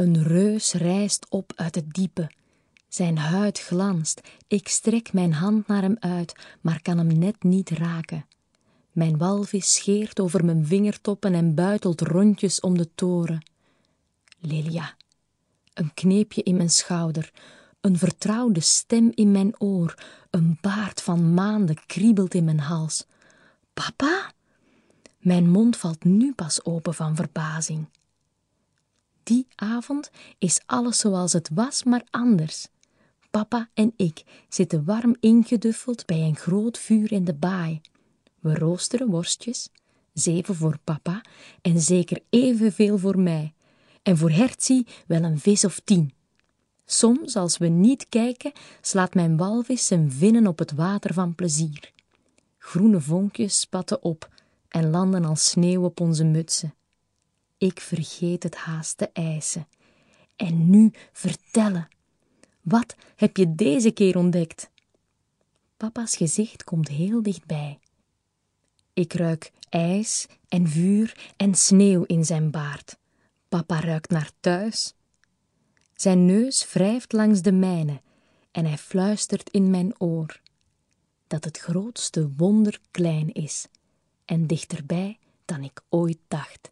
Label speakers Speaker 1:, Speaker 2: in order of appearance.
Speaker 1: Een reus rijst op uit het diepe. Zijn huid glanst. Ik strek mijn hand naar hem uit, maar kan hem net niet raken. Mijn walvis scheert over mijn vingertoppen en buitelt rondjes om de toren. Lilia, een kneepje in mijn schouder, een vertrouwde stem in mijn oor, een baard van maanden kriebelt in mijn hals. Papa? Mijn mond valt nu pas open van verbazing. Die avond is alles zoals het was, maar anders. Papa en ik zitten warm ingeduffeld bij een groot vuur in de baai. We roosteren worstjes, zeven voor papa en zeker evenveel voor mij. En voor Hertzie wel een vis of tien. Soms, als we niet kijken, slaat mijn walvis zijn vinnen op het water van plezier. Groene vonkjes spatten op en landen als sneeuw op onze mutsen. Ik vergeet het haast te eisen. En nu vertellen. Wat heb je deze keer ontdekt? Papa's gezicht komt heel dichtbij. Ik ruik ijs en vuur en sneeuw in zijn baard. Papa ruikt naar thuis. Zijn neus wrijft langs de mijne en hij fluistert in mijn oor dat het grootste wonder klein is en dichterbij dan ik ooit dacht.